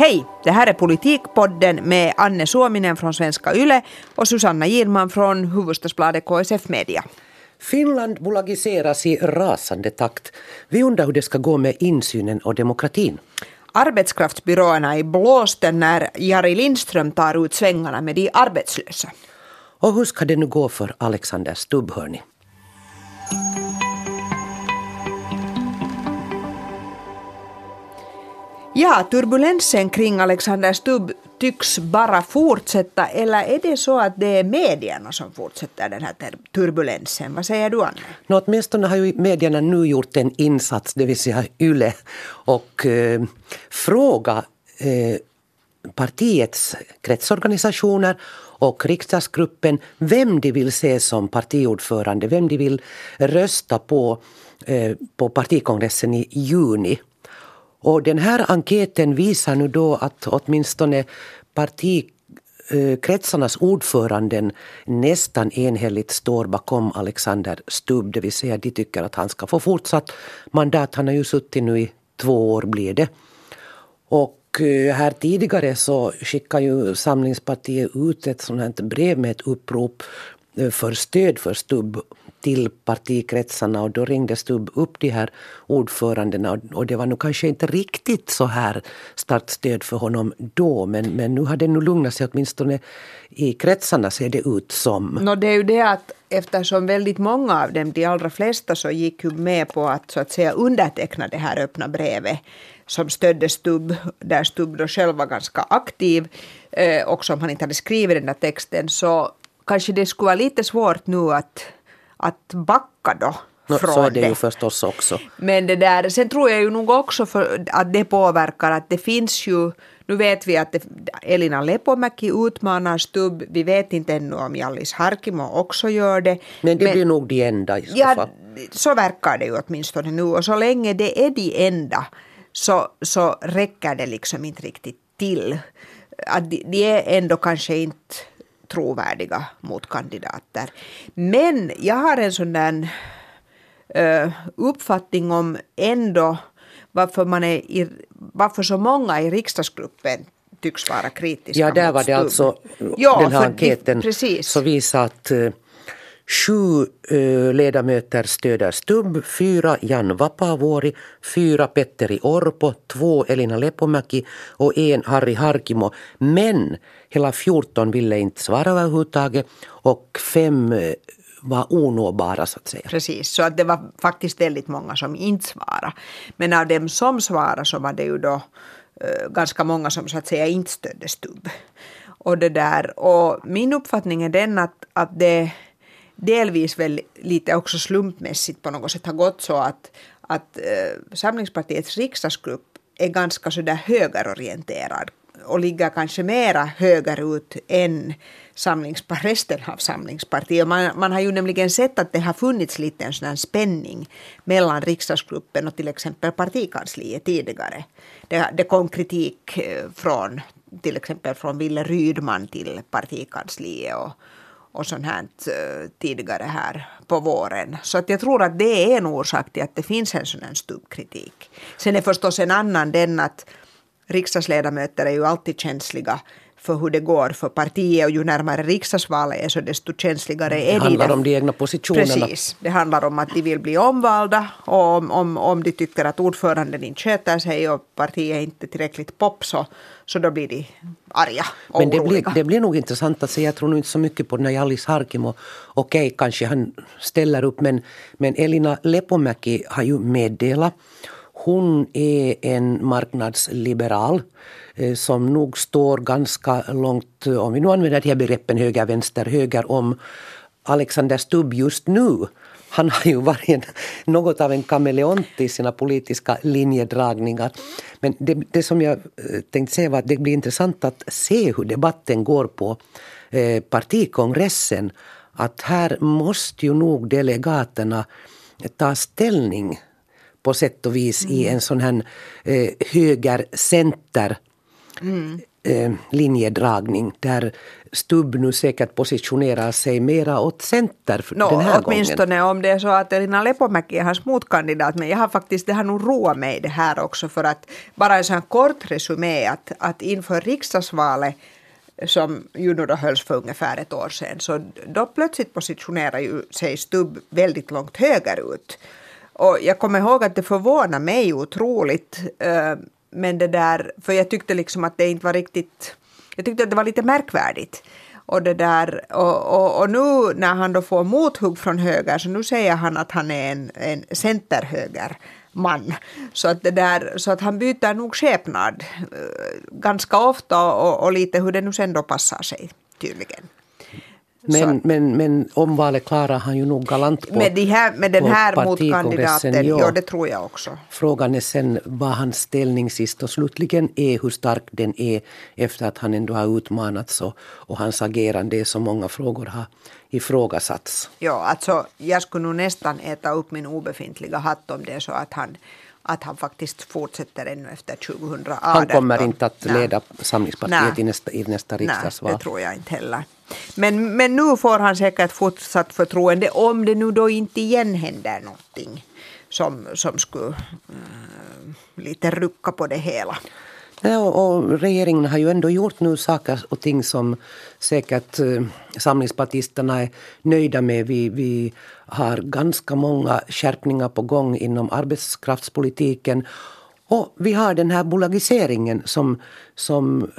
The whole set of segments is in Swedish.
Hej! Det här är Politikpodden med Anne Suominen från Svenska Yle och Susanna Girman från huvudstadsbladet KSF Media. Finland bolagiseras i rasande takt. Vi undrar hur det ska gå med insynen och demokratin. Arbetskraftsbyråerna i blåsten när Jari Lindström tar ut svängarna med de arbetslösa. Och hur ska det nu gå för Alexander Stubb, hörni? Ja, turbulensen kring Alexander Stubb tycks bara fortsätta eller är det så att det är medierna som fortsätter den här turbulensen? Vad säger du Anne? No, åtminstone har ju medierna nu gjort en insats, det vill säga YLE, och eh, fråga eh, partiets kretsorganisationer och riksdagsgruppen vem de vill se som partiordförande, vem de vill rösta på eh, på partikongressen i juni. Och den här enkäten visar nu då att åtminstone partikretsarnas ordföranden nästan enhälligt står bakom Alexander Stubb, det vill säga de tycker att han ska få fortsatt mandat. Han har ju suttit nu i två år blir det. Och eh, här tidigare så skickade ju Samlingspartiet ut ett sånt här brev med ett upprop eh, för stöd för Stubb till partikretsarna och då ringde Stubb upp de här ordförandena och det var nog kanske inte riktigt så här starkt stöd för honom då men, men nu har det nog lugnat sig åtminstone i kretsarna ser det ut som. No, det är ju det att eftersom väldigt många av dem, de allra flesta, så gick ju med på att så att säga underteckna det här öppna brevet som stödde Stubb, där Stubb då själv var ganska aktiv eh, och också om han inte hade skrivit den där texten så kanske det skulle vara lite svårt nu att att backa då. No, så är det, det ju förstås också. Men det där, sen tror jag ju nog också att det påverkar att det finns ju nu vet vi att Elina Lepomäki utmanar Stubb. Vi vet inte ännu om Jallis Harkimo också gör det. Men det men, blir nog de enda i så ja, fall. Så verkar det ju åtminstone nu. Och så länge det är de enda så, så räcker det liksom inte riktigt till. Att de, de är ändå kanske inte trovärdiga motkandidater. Men jag har en sån där uh, uppfattning om ändå varför, man är i, varför så många i riksdagsgruppen tycks vara kritiska Ja, där var det alltså ja, den här enkäten precis. så visade att Sju eh, ledamöter stöder Stubb, fyra Jan Vapavuori fyra Petteri Orpo, två Elina Lepomäki och en Harri Harkimo. Men hela 14 ville inte svara överhuvudtaget och fem eh, var onåbara så att säga. Precis, så att det var faktiskt väldigt många som inte svarade. Men av dem som svarade så var det ju då eh, ganska många som så att säga inte stödde Stubb. Och det där, och min uppfattning är den att, att det delvis väl lite också slumpmässigt på något sätt har gått så att, att eh, Samlingspartiets riksdagsgrupp är ganska sådär högerorienterad och ligger kanske mera högerut än samlingspar, resten av Samlingspartiet. Man, man har ju nämligen sett att det har funnits lite en sådan spänning mellan riksdagsgruppen och till exempel partikansliet tidigare. Det, det kom kritik eh, från till exempel från Ville Rydman till partikansliet och, och sånt här eh, tidigare här på våren. Så att jag tror att det är en orsak till att det finns en sån här stubbkritik. Sen är förstås en annan den att riksdagsledamöter är ju alltid känsliga för hur det går för partiet och ju närmare riksdagsvalet är så desto känsligare är de. Det handlar om de egna positionerna. Precis. Det handlar om att de vill bli omvalda och om, om, om de tycker att ordföranden inte sköter sig och partiet är inte tillräckligt pop så, så då blir de arga och Men det oroliga. blir, det blir nog intressant att se. Jag tror nog inte så mycket på den här Jallis Harkimo. Okej, okay, kanske han ställer upp men, men Elina Lepomäki har ju meddelat hon är en marknadsliberal som nog står ganska långt, eh, om vi nu använder de här begreppen höger, vänster, höger om Alexander Stubb just nu. Han har ju varit en, något av en kameleont i sina politiska linjedragningar. Men det, det som jag eh, tänkte säga var att det blir intressant att se hur debatten går på eh, partikongressen. Att här måste ju nog delegaterna ta ställning på sätt och vis mm. i en sån här eh, högercenter mm. eh, linjedragning där Stubb nu säkert positionerar sig mera åt center no, den här åtminstone gången. om det är så att Elina Lepomäki är hans motkandidat. Men jag har faktiskt, det har nog roat mig det här också för att bara en sån kort resumé att, att inför riksdagsvalet som ju då hölls för ungefär ett år sedan, så då plötsligt positionerar ju sig Stubb väldigt långt högerut. Och jag kommer ihåg att det förvånar mig otroligt, eh, men det där, för jag tyckte liksom att det inte var riktigt, jag tyckte att det var lite märkvärdigt. Och, det där, och, och, och nu när han då får mothugg från höger så nu säger han att han är en, en centerhöger man. Så att, det där, så att han byter nog skepnad eh, ganska ofta och, och lite hur det nu sen då passar sig tydligen. Men, men, men omvalet klarar han ju nog galant på Med, de här, med den här motkandidaten, ja. ja det tror jag också. Frågan är sen vad hans ställning sist och slutligen är, hur stark den är efter att han ändå har utmanats och, och hans agerande i så många frågor har ifrågasatts. Ja, alltså jag skulle nog nästan äta upp min obefintliga hatt om det är så att han, att han faktiskt fortsätter ännu efter 2018. Han kommer inte att Nej. leda Samlingspartiet Nej. i nästa, i nästa Nej, riksdagsval. det tror jag inte heller. Men, men nu får han säkert fortsatt förtroende om det nu då inte igen händer någonting som, som skulle eh, lite rucka på det hela. Ja, och, regeringen har ju ändå gjort nu saker och ting som säkert eh, samlingspartisterna är nöjda med. Vi, vi har ganska många skärpningar på gång inom arbetskraftspolitiken. Och vi har den här bolagiseringen som, som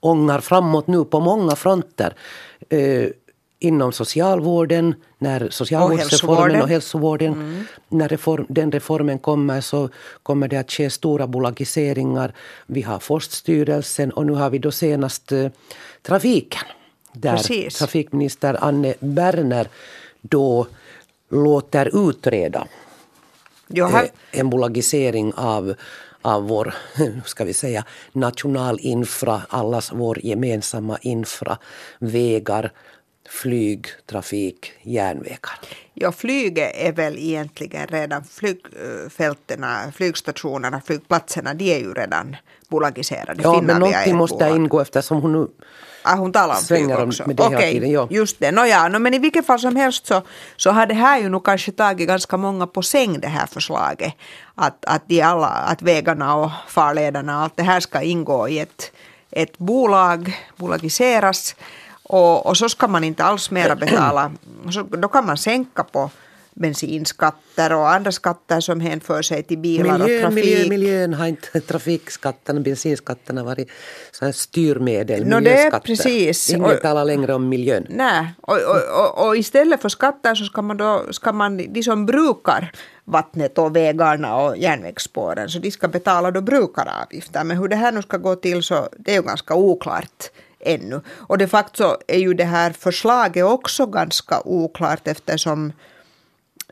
ångar framåt nu på många fronter. Eh, inom socialvården, när socialvårdsreformen hälsovården. och hälsovården, när reform, den reformen kommer så kommer det att ske stora bolagiseringar. Vi har Forststyrelsen och nu har vi då senast eh, trafiken. Där Precis. trafikminister Anne Berner då låter utreda Jag har, eh, en bolagisering av, av vår, ska vi säga, nationalinfra, allas vår gemensamma infra, vägar, flyg, trafik, järnvägar. ja, flyget är väl egentligen redan flygfältena, flygstationerna, flygplatserna, de är ju redan bolagiserade. Ja, men Finavia är någonting måste ingå eftersom hon nu Ah, hon talar om Svänger om med det hela Okej, tiden, ja. just det. No, ja, no, men i vilket fall som helst så, så har det här ju nog kanske tagit ganska många på säng det här förslaget. Att, att, de alla, att vägarna och farlederna och allt det här ska ingå i ett, ett bolag, bolagiseras. Och, och så ska man inte alls mera betala. Så, då kan man sänka på bensinskatter och andra skatter som hänför sig till bilar och Miljön, trafik. miljön, miljön har inte trafikskatterna, bensinskatterna varit så här styrmedel, No, det är miljöskatter. precis. Ingen Och- talar längre om miljön. Nej, och, och, och, och istället för skatter så ska man då, ska man, de som brukar vattnet och vägarna och järnvägsspåren, så de ska betala då brukaravgifter. Men hur det här nu ska gå till så det är ju ganska oklart ännu. Och de facto är ju det här förslaget också ganska oklart eftersom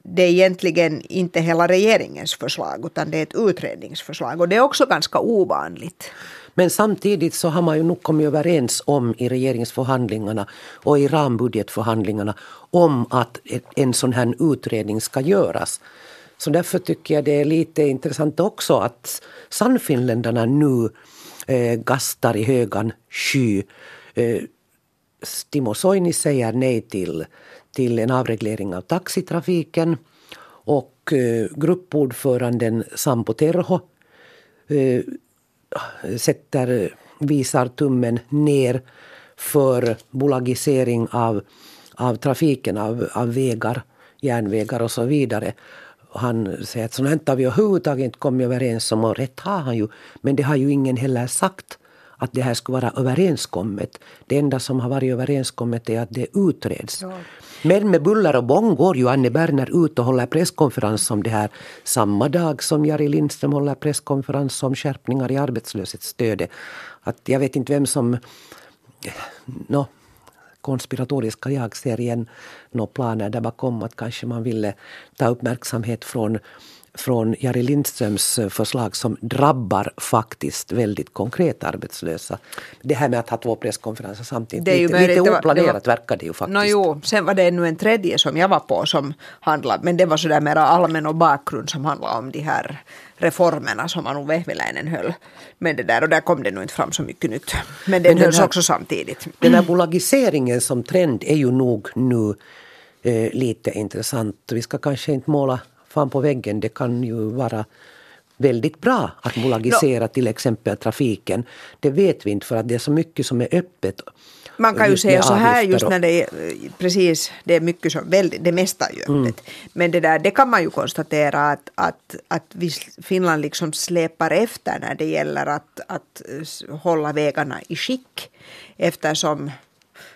det är egentligen inte hela regeringens förslag utan det är ett utredningsförslag och det är också ganska ovanligt. Men samtidigt så har man ju nog kommit överens om i regeringsförhandlingarna och i rambudgetförhandlingarna om att en sån här utredning ska göras. Så därför tycker jag det är lite intressant också att Sannfinländarna nu eh, gastar i högan sky. Eh, Timo Soini säger nej till, till en avreglering av taxitrafiken och eh, gruppordföranden Sampo Terho eh, sätter, visar tummen ner för bolagisering av, av trafiken, av, av vägar, järnvägar och så vidare. Han säger att sånt har vi överhuvudtaget inte kommit överens om och rätt har han ju. Men det har ju ingen heller sagt att det här skulle vara överenskommet. Det enda som har varit överenskommet är att det utreds. Men med buller och bång går ju Anne Berner ut och håller presskonferens om det här samma dag som Jari Lindström håller presskonferens om skärpningar i arbetslöshetsstödet. Att jag vet inte vem som... No, konspiratoriska jag ser igen några planer där bakom att kanske man ville ta uppmärksamhet från från Jari Lindströms eh, förslag som drabbar faktiskt väldigt konkret arbetslösa. Det här med att ha två presskonferenser samtidigt, det är ju lite, lite oplanerat det var, verkar det ju faktiskt. No, jo, sen var det ännu en tredje som jag var på som handlade, men det var sådär mera allmän och bakgrund som handlade om de här reformerna som Anu Vehviläinen höll. Men det där, och där kom det nog inte fram så mycket nytt. Men den, men hölls här, också samtidigt. Den här bolagiseringen som trend är ju nog nu eh, lite intressant. Vi ska kanske inte måla fan på väggen. Det kan ju vara väldigt bra att bolagisera no. till exempel trafiken. Det vet vi inte för att det är så mycket som är öppet. Man kan ju säga så här just när det är precis, det är mycket som, väldigt, det mesta är ju mm. öppet. Mm. Men det där, det kan man ju konstatera att, att, att vi, Finland liksom släpar efter när det gäller att, att hålla vägarna i skick. Eftersom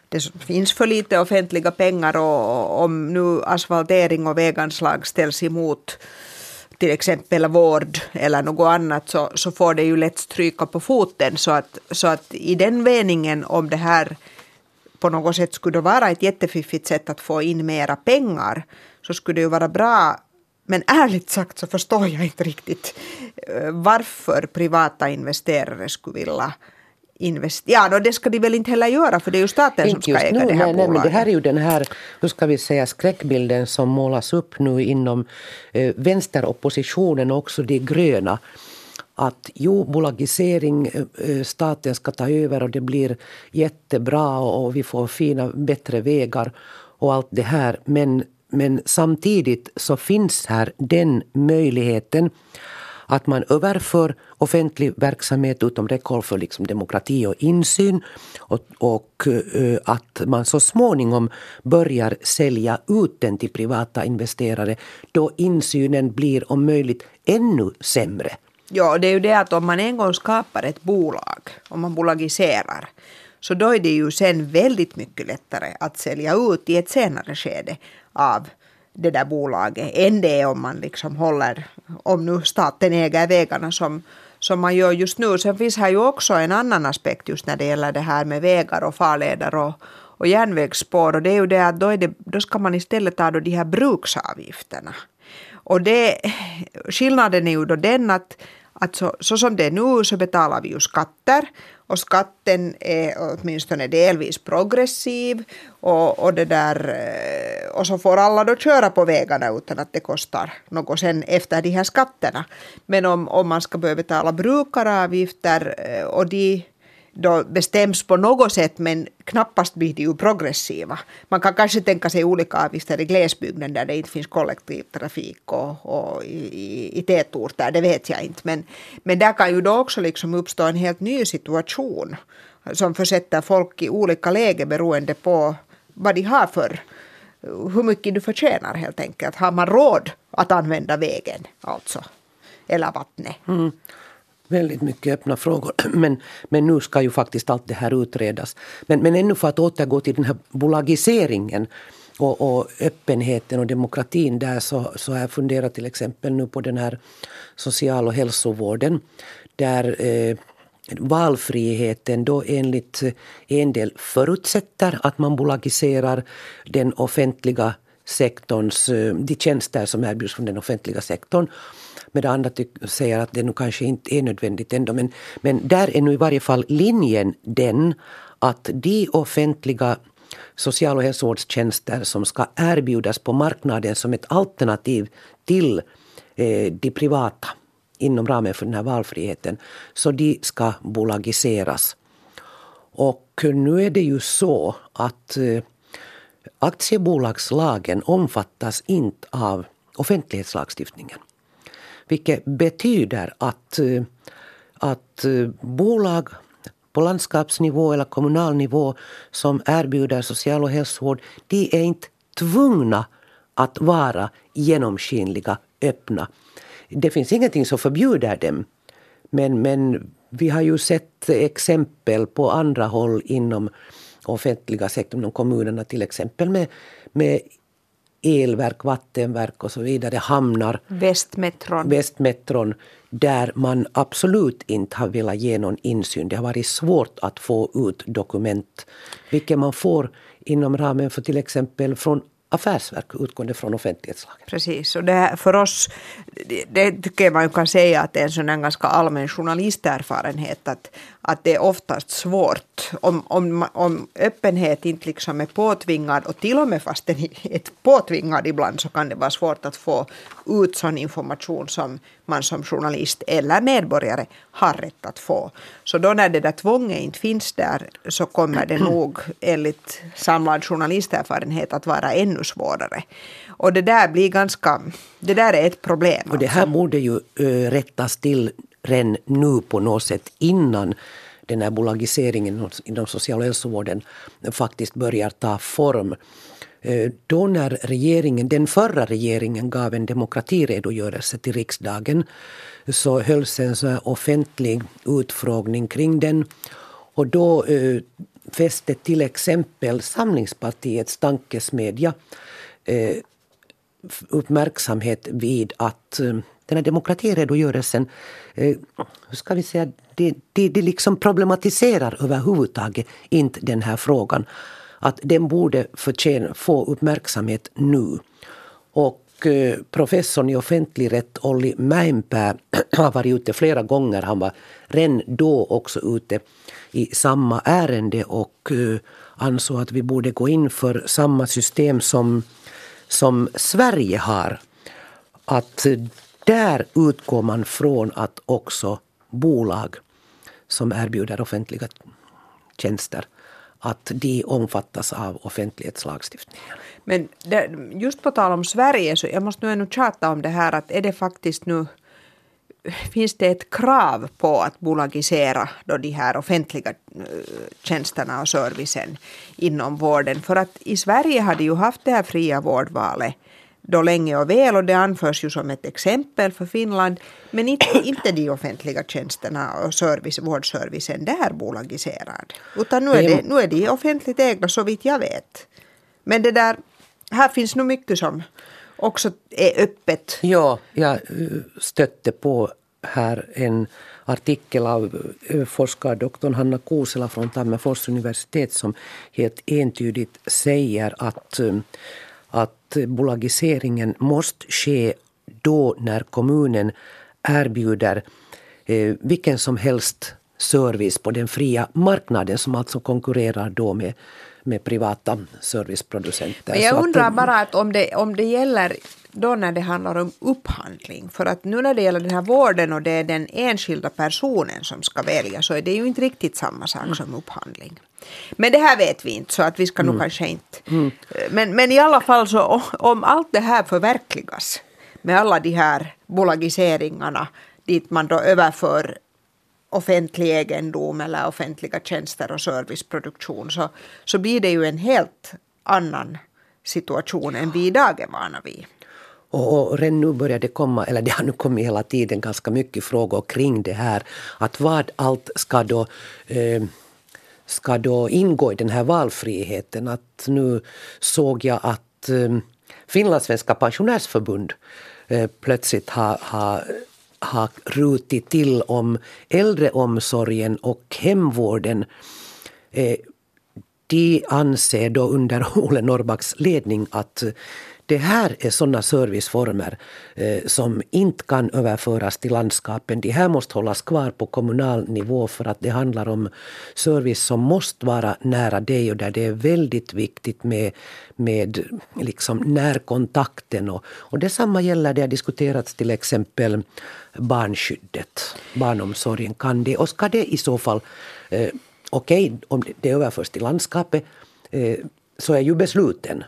det finns för lite offentliga pengar och om nu asfaltering och väganslag ställs emot till exempel vård eller något annat så, så får det ju lätt stryka på foten. Så att, så att i den meningen om det här på något sätt skulle vara ett jättefiffigt sätt att få in mera pengar så skulle det ju vara bra men ärligt sagt så förstår jag inte riktigt eh, varför privata investerare skulle vilja investera. Ja, det ska de väl inte heller göra för det är ju staten inte som ska äga nu, det här nej, bolaget. Nej, men det här är ju den här, hur ska vi säga, skräckbilden som målas upp nu inom eh, vänsteroppositionen och också de gröna. Att jo, bolagisering, eh, eh, staten ska ta över och det blir jättebra och vi får fina, bättre vägar och allt det här. Men, men samtidigt så finns här den möjligheten att man överför offentlig verksamhet utom räckhåll för liksom demokrati och insyn och, och uh, att man så småningom börjar sälja ut den till privata investerare då insynen blir om möjligt ännu sämre. Ja, det är ju det att om man en gång skapar ett bolag, om man bolagiserar, så då är det ju sen väldigt mycket lättare att sälja ut i ett senare skede av det där bolaget än det är om man liksom håller, om nu staten äger vägarna som, som man gör just nu. Sen finns här ju också en annan aspekt just när det gäller det här med vägar och farleder och, och järnvägsspår och det är ju det att då, är det, då ska man istället ta då de här bruksavgifterna. Och det, skillnaden är ju då den att, att så, så som det är nu så betalar vi ju skatter och skatten är åtminstone delvis progressiv och, och, det där, eh, och så får alla då köra på vägarna utan att det kostar något sen efter de här skatterna. Men om, om man ska börja betala brukaravgifter eh, och de då bestäms på något sätt men knappast blir de ju progressiva. Man kan kanske tänka sig olika avgifter i glesbygden där det inte finns kollektivtrafik och, och i, i, i tätorter, det vet jag inte. Men, men där kan ju då också liksom uppstå en helt ny situation som försätter folk i olika läge beroende på vad de har för hur mycket du förtjänar helt enkelt. Har man råd att använda vägen alltså? Eller vattnet? Mm väldigt mycket öppna frågor. Men, men nu ska ju faktiskt allt det här utredas. Men, men ännu för att återgå till den här bolagiseringen och, och öppenheten och demokratin där så, så har jag funderat till exempel nu på den här social och hälsovården där eh, valfriheten då enligt en del förutsätter att man bolagiserar den offentliga sektorns, eh, de tjänster som erbjuds från den offentliga sektorn medan andra säger att det nog kanske inte är nödvändigt ändå. Men, men där är nu i varje fall linjen den att de offentliga social och hälsovårdstjänster som ska erbjudas på marknaden som ett alternativ till eh, de privata inom ramen för den här valfriheten, så de ska bolagiseras. Och nu är det ju så att eh, aktiebolagslagen omfattas inte av offentlighetslagstiftningen. Vilket betyder att, eh, att eh, bolag på landskapsnivå eller kommunal nivå som erbjuder social och hälsovård, de är inte tvungna att vara genomskinliga, öppna. Det finns ingenting som förbjuder dem. Men, men vi har ju sett exempel på andra håll inom offentliga sektorn, inom kommunerna till exempel med, med elverk, vattenverk och så vidare, hamnar. Västmetron. Västmetron, där man absolut inte har velat ge någon insyn. Det har varit svårt att få ut dokument, vilket man får inom ramen för till exempel från affärsverk utgående från offentlighetslagen. Precis, och det här, för oss det tycker jag man kan säga att det är en sån ganska allmän journalisterfarenhet att, att det är oftast svårt om, om, om öppenhet inte liksom är påtvingad och till och med fast den är påtvingad ibland så kan det vara svårt att få ut sån information som man som journalist eller medborgare har rätt att få. Så då när det där tvånget inte finns där så kommer det nog enligt samlad journalisterfarenhet att vara ännu svårare. Och det där blir ganska, det där är ett problem. Och det här alltså. borde ju rättas till redan nu på något sätt innan den här bolagiseringen inom social och hälsovården faktiskt börjar ta form. Eh, då när regeringen, den förra regeringen gav en demokratiredogörelse till riksdagen så hölls en så offentlig utfrågning kring den. Och då eh, fäste till exempel Samlingspartiets tankesmedja eh, uppmärksamhet vid att eh, den här demokratiredogörelsen, eh, hur ska vi säga, det, det, det liksom problematiserar överhuvudtaget inte den här frågan. Att den borde förtjäna, få uppmärksamhet nu. Och eh, professorn i offentlig rätt Olli Mäenpää har varit ute flera gånger. Han var redan då också ute i samma ärende och eh, ansåg att vi borde gå in för samma system som som Sverige har, att eh, där utgår man från att också bolag som erbjuder offentliga tjänster att de omfattas av offentlighetslagstiftningen. Men det, just på tal om Sverige så jag måste nu ännu tjata om det här att är det faktiskt nu finns det ett krav på att bolagisera då de här offentliga eh, tjänsterna och servicen inom vården. För att i Sverige har de ju haft det här fria vårdvalet då länge och väl och det anförs ju som ett exempel för Finland. Men inte, inte de offentliga tjänsterna och service, vårdservicen där bolagiserad. Utan nu är, det, nu är de offentligt ägda så vitt jag vet. Men det där, här finns nog mycket som också är öppet. Ja, jag eh, stötte på här en artikel av eh, forskardoktorn Hanna Kuusela från Tammerfors universitet som helt entydigt säger att, eh, att bolagiseringen måste ske då när kommunen erbjuder vilken som helst service på den fria marknaden som alltså konkurrerar då med med privata serviceproducenter. Men jag undrar bara att om det, om det gäller då när det handlar om upphandling. För att nu när det gäller den här vården och det är den enskilda personen som ska välja så är det ju inte riktigt samma sak mm. som upphandling. Men det här vet vi inte så att vi ska mm. nog kanske inte. Mm. Men, men i alla fall så om allt det här förverkligas med alla de här bolagiseringarna dit man då överför offentlig egendom eller offentliga tjänster och serviceproduktion så, så blir det ju en helt annan situation än vi idag är vana vid. Och, och redan nu börjar det komma, eller det har nu kommit hela tiden ganska mycket frågor kring det här. Att vad allt ska då eh, ska då ingå i den här valfriheten. Att nu såg jag att eh, Finlandssvenska pensionärsförbund eh, plötsligt har, har har rutit till om äldreomsorgen och hemvården. Eh, de anser då under Ole Norrbacks ledning att det här är sådana serviceformer eh, som inte kan överföras till landskapen. De här måste hållas kvar på kommunal nivå för att det handlar om service som måste vara nära dig och där det är väldigt viktigt med, med liksom närkontakten. Och, och detsamma gäller, det har diskuterats till exempel barnskyddet, barnomsorgen. Kan det och ska det i så fall, eh, okej okay, om det överförs till landskapet eh, så är ju besluten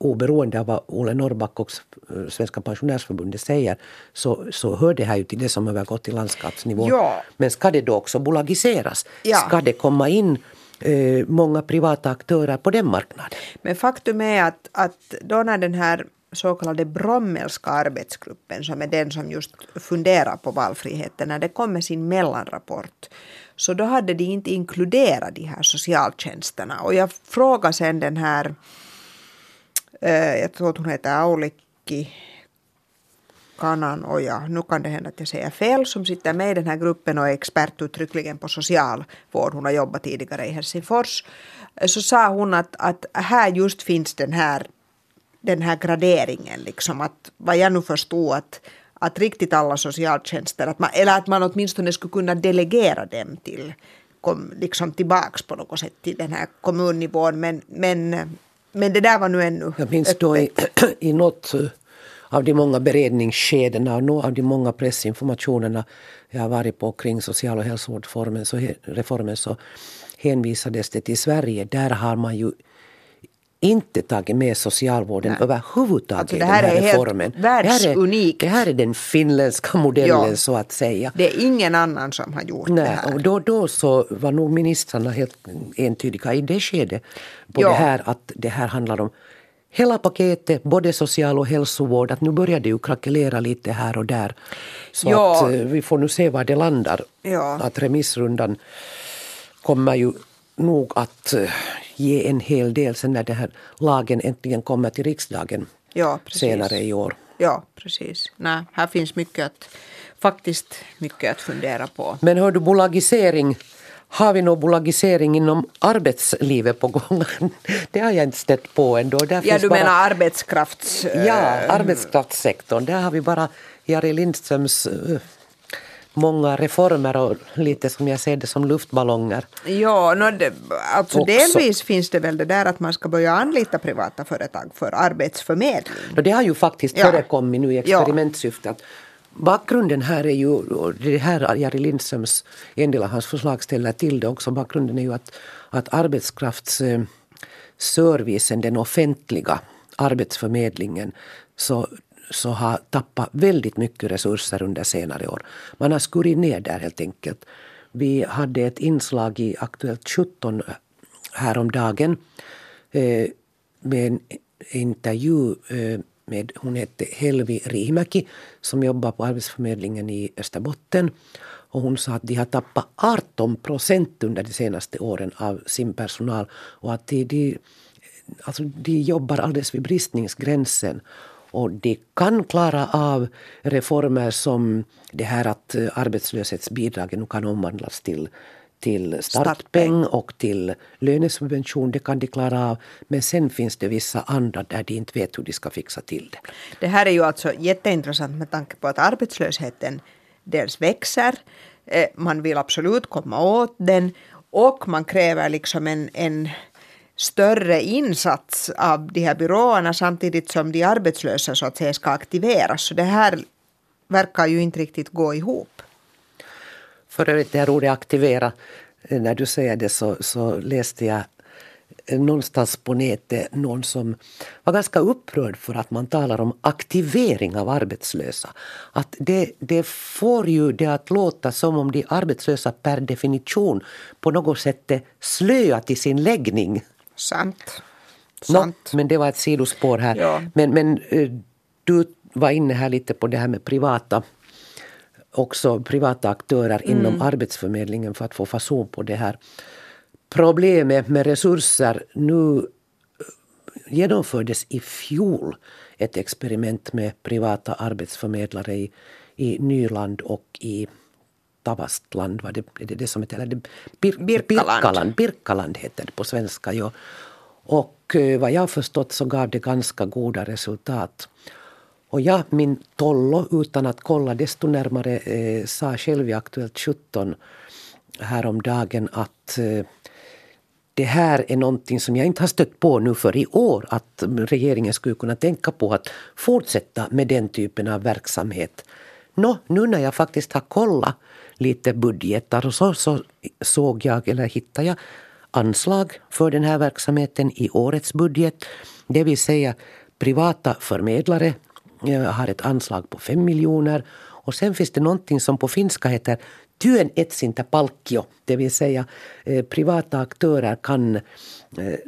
oberoende av vad Ole Norrback och eh, Svenska pensionärsförbundet säger så, så hör det här ju till det som övergått till landskapsnivå. Ja. Men ska det då också bolagiseras? Ja. Ska det komma in eh, många privata aktörer på den marknaden? Men faktum är att, att då när den här så kallade Brommelska arbetsgruppen som är den som just funderar på valfriheten när det kom med sin mellanrapport så då hade de inte inkluderat de här socialtjänsterna och jag frågade sen den här Eh, ja jag tror att hon heter Aulikki Kananoja, nu kan det hända att jag säger fel, som sitter med i den här gruppen och är expert uttryckligen på socialvård. Hon har jobbat tidigare i Helsingfors. Eh, Så sa hon att, att här just finns den här, den här graderingen, liksom att vad jag nu förstod att att riktigt alla socialtjänster, att man, eller att man åtminstone skulle kunna delegera dem till kom liksom tillbaks på något sätt till den här kommunnivån. Men, men, men det där var nu ännu Jag minns då i, i något av de många beredningsskedena och några av de många pressinformationerna jag har varit på kring social och hälsovårdsreformen så, reformen, så hänvisades det till Sverige. Där har man ju inte tagit med socialvården Nej. överhuvudtaget alltså det här, den här är reformen. Helt världsunikt. Det här, är, det här är den finländska modellen ja. så att säga. Det är ingen annan som har gjort Nej, det här. Och då, då så var nog ministrarna helt entydiga i det skedet på ja. det här att det här handlar om hela paketet, både social och hälsovård, att nu börjar det ju krackelera lite här och där. Så ja. att eh, vi får nu se var det landar. Ja. Att remissrundan kommer ju nog att eh, ge en hel del sen när den här lagen äntligen kommer till riksdagen ja, senare i år. Ja, precis. Nej, här finns mycket att, faktiskt mycket att fundera på. Men hör du, bolagisering har vi någon bolagisering inom arbetslivet på gång? Det har jag inte stött på ändå. Där ja, du bara... menar arbetskrafts... Ja, arbetskraftssektorn. Där har vi bara Jari Lindströms eh, många reformer och lite som jag ser det som luftballonger. Ja, no, det, alltså delvis finns det väl det där att man ska börja anlita privata företag för arbetsförmedling. No, det har ju faktiskt ja. förekommit nu i experimentsyfte. Att bakgrunden här är ju, det här Jari Lindströms, en del av hans förslag ställer till det också, bakgrunden är ju att, att arbetskraftsservicen, den offentliga arbetsförmedlingen, så så har tappat väldigt mycket resurser under senare år. Man har skurit ner där helt enkelt. Vi hade ett inslag i Aktuellt 17 eh, häromdagen eh, med en intervju eh, med, hon hette Helvi Rimäki som jobbar på Arbetsförmedlingen i Österbotten. Och hon sa att de har tappat 18 procent under de senaste åren av sin personal och att de, de, alltså de jobbar alldeles vid bristningsgränsen. Och de kan klara av reformer som det här att eh, arbetslöshetsbidragen nu kan omvandlas till till startpeng och till lönesubvention. Det kan de klara av. Men sen finns det vissa andra där de inte vet hur de ska fixa till det. Det här är ju alltså jätteintressant med tanke på att arbetslösheten dels växer. Eh, man vill absolut komma åt den och man kräver liksom en, en större insats av de här byråerna samtidigt som de arbetslösa så att säga ska aktiveras. Så det här verkar ju inte riktigt gå ihop. För övrigt det här ordet aktivera, eh, när du säger det så, så läste jag eh, någonstans på nätet någon som var ganska upprörd för att man talar om aktivering av arbetslösa. Att det, det får ju det att låta som om de arbetslösa per definition på något sätt är slöa till sin läggning. Sant. Sant. No, men det var ett sidospår här. Ja. Men, men eh, du var inne här lite på det här med privata också privata aktörer mm. inom Arbetsförmedlingen för att få fason på det här problemet med resurser. Nu eh, genomfördes i fjol ett experiment med privata arbetsförmedlare i, i Nyland och i Tavastland, var det, är det det som heter? Det, Bir, Birkaland. Birkaland. Birkaland heter det på svenska. Ja. Och eh, vad jag förstått så gav det ganska goda resultat. Och jag, min Tollo, utan att kolla desto närmare, eh, sa själv i Aktuellt 17 häromdagen att eh, det här är någonting som jag inte har stött på nu för i år att regeringen skulle kunna tänka på att fortsätta med den typen av verksamhet. Nå, nu när jag faktiskt har kollat lite budgetar. Och så, så såg jag, eller hittade jag anslag för den här verksamheten i årets budget. Det vill säga privata förmedlare har ett anslag på fem miljoner. Och sen finns det någonting som på finska heter työn etsintä palkkio, det vill säga eh, privata aktörer kan eh,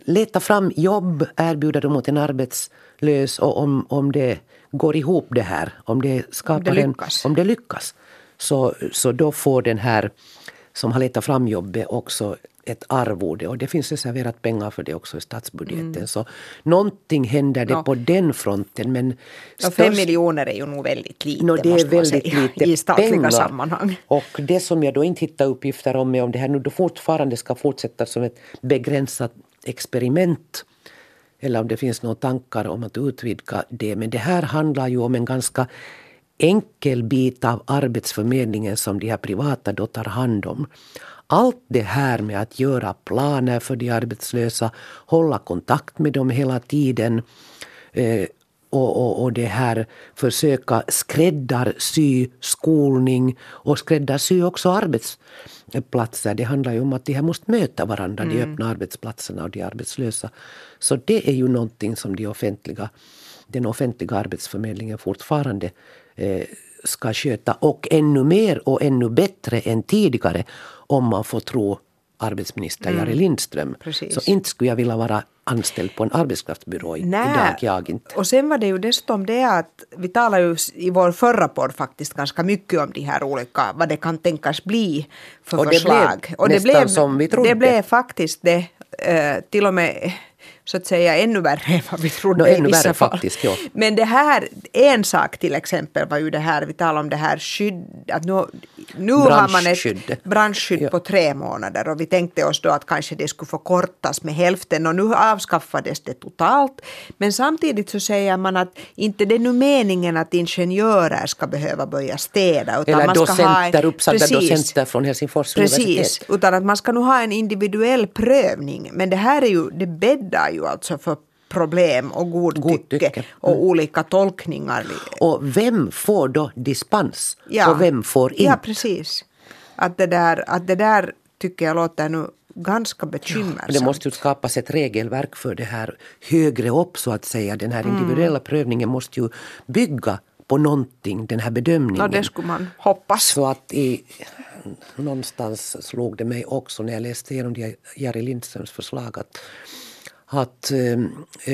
leta fram jobb, erbjuda dem åt en arbetslös. Och om, om det går ihop det här, om det skapar om det lyckas, en, om det lyckas så, så då får den här som har letat fram jobbet också ett arvode och det finns reserverat pengar för det också i statsbudgeten. Mm. Så någonting händer det no. på den fronten. Men no, fem miljoner är ju nog väldigt lite no, det är väldigt säga, lite i statliga pengar. sammanhang. Och det som jag då inte hittar uppgifter om är om det här nu då fortfarande ska fortsätta som ett begränsat experiment eller om det finns några tankar om att utvidga det. Men det här handlar ju om en ganska enkel bit av arbetsförmedlingen som de här privata då tar hand om. Allt det här med att göra planer för de arbetslösa, hålla kontakt med dem hela tiden eh, och, och, och det här försöka skräddarsy skolning och skräddarsy också arbetsplatser. Det handlar ju om att de här måste möta varandra, mm. de öppna arbetsplatserna och de arbetslösa. Så det är ju någonting som de offentliga, den offentliga arbetsförmedlingen fortfarande ska sköta och ännu mer och ännu bättre än tidigare om man får tro arbetsminister mm. Jari Lindström. Precis. Så inte skulle jag vilja vara anställd på en arbetskraftsbyrå idag, jag inte. Och sen var det ju dessutom det att vi talade ju i vår förra podd faktiskt ganska mycket om de här olika, vad det kan tänkas bli för och förslag. Det blev och det blev som vi trodde. Det blev faktiskt det, uh, till och med så att säga ännu värre än vad vi trodde no, i vissa värre, fall. Faktiskt, ja. Men det här, en sak till exempel var ju det här, vi talade om det här skydd, att nu, nu har man ett branschskydd ja. på tre månader och vi tänkte oss då att kanske det skulle förkortas med hälften och nu avskaffades det totalt. Men samtidigt så säger man att inte det är nu meningen att ingenjörer ska behöva börja städa. Utan Eller man ska docenter, ha uppsagda docenter från Helsingfors Precis, universitet. utan att man ska nu ha en individuell prövning. Men det här är ju, det bäddar ju alltså för problem och godtycke, godtycke. och mm. olika tolkningar. Och vem får då dispens ja. och vem får inte? Ja, precis. Att det där, att det där tycker jag låter nu ganska bekymmersamt. Ja, det måste ju skapas ett regelverk för det här högre upp så att säga. Den här mm. individuella mm. prövningen måste ju bygga på någonting, den här bedömningen. Ja, det skulle man hoppas. Så att i, någonstans slog det mig också när jag läste igenom Jari Lindströms förslag att att eh,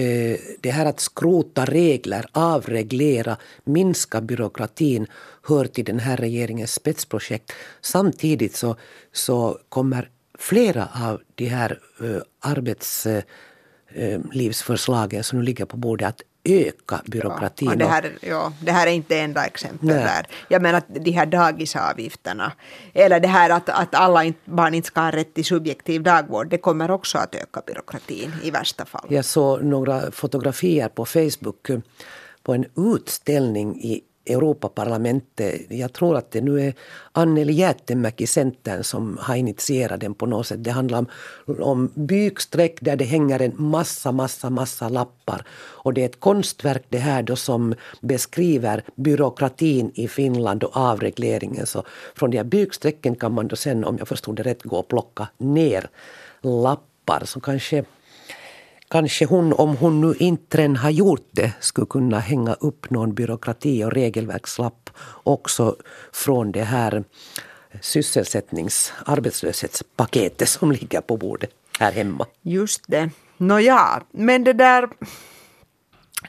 eh, det här att skrota regler, avreglera, minska byråkratin hör till den här regeringens spetsprojekt. Samtidigt så, så kommer flera av de här eh, arbetslivsförslagen eh, eh, som nu ligger på bordet att öka byråkratin. Ja, det, här, ja, det här är inte enda exempel där. Jag menar att de här dagisavgifterna, eller det här att, att alla barn inte ska ha rätt till subjektiv dagvård, det kommer också att öka byråkratin i värsta fall. Jag såg några fotografier på Facebook på en utställning i Europaparlamentet. Jag tror att det nu är Anneli Jäätemäki, Centern, som har initierat den på något sätt. Det handlar om, om byksträck där det hänger en massa, massa, massa lappar. Och det är ett konstverk det här då som beskriver byråkratin i Finland och avregleringen. Så från de här byksträcken kan man då sen, om jag förstod det rätt, gå och plocka ner lappar. som kanske kanske hon, om hon nu inte redan har gjort det, skulle kunna hänga upp någon byråkrati och regelverkslapp också från det här sysselsättnings arbetslöshetspaketet som ligger på bordet här hemma. Just det. Nåja, men det där...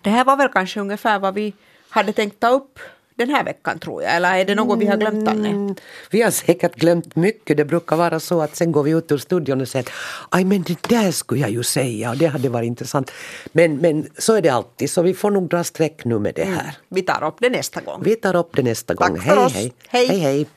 Det här var väl kanske ungefär vad vi hade tänkt ta upp den här veckan tror jag, eller är det något vi har glömt Anne? Mm, vi har säkert glömt mycket. Det brukar vara så att sen går vi ut ur studion och säger aj men det där skulle jag ju säga och det hade varit intressant. Men, men så är det alltid, så vi får nog dra streck nu med det mm. här. Mm. Vi tar upp det nästa gång. Vi tar upp det nästa gång. Tack hej, för oss. hej. hej. hej, hej.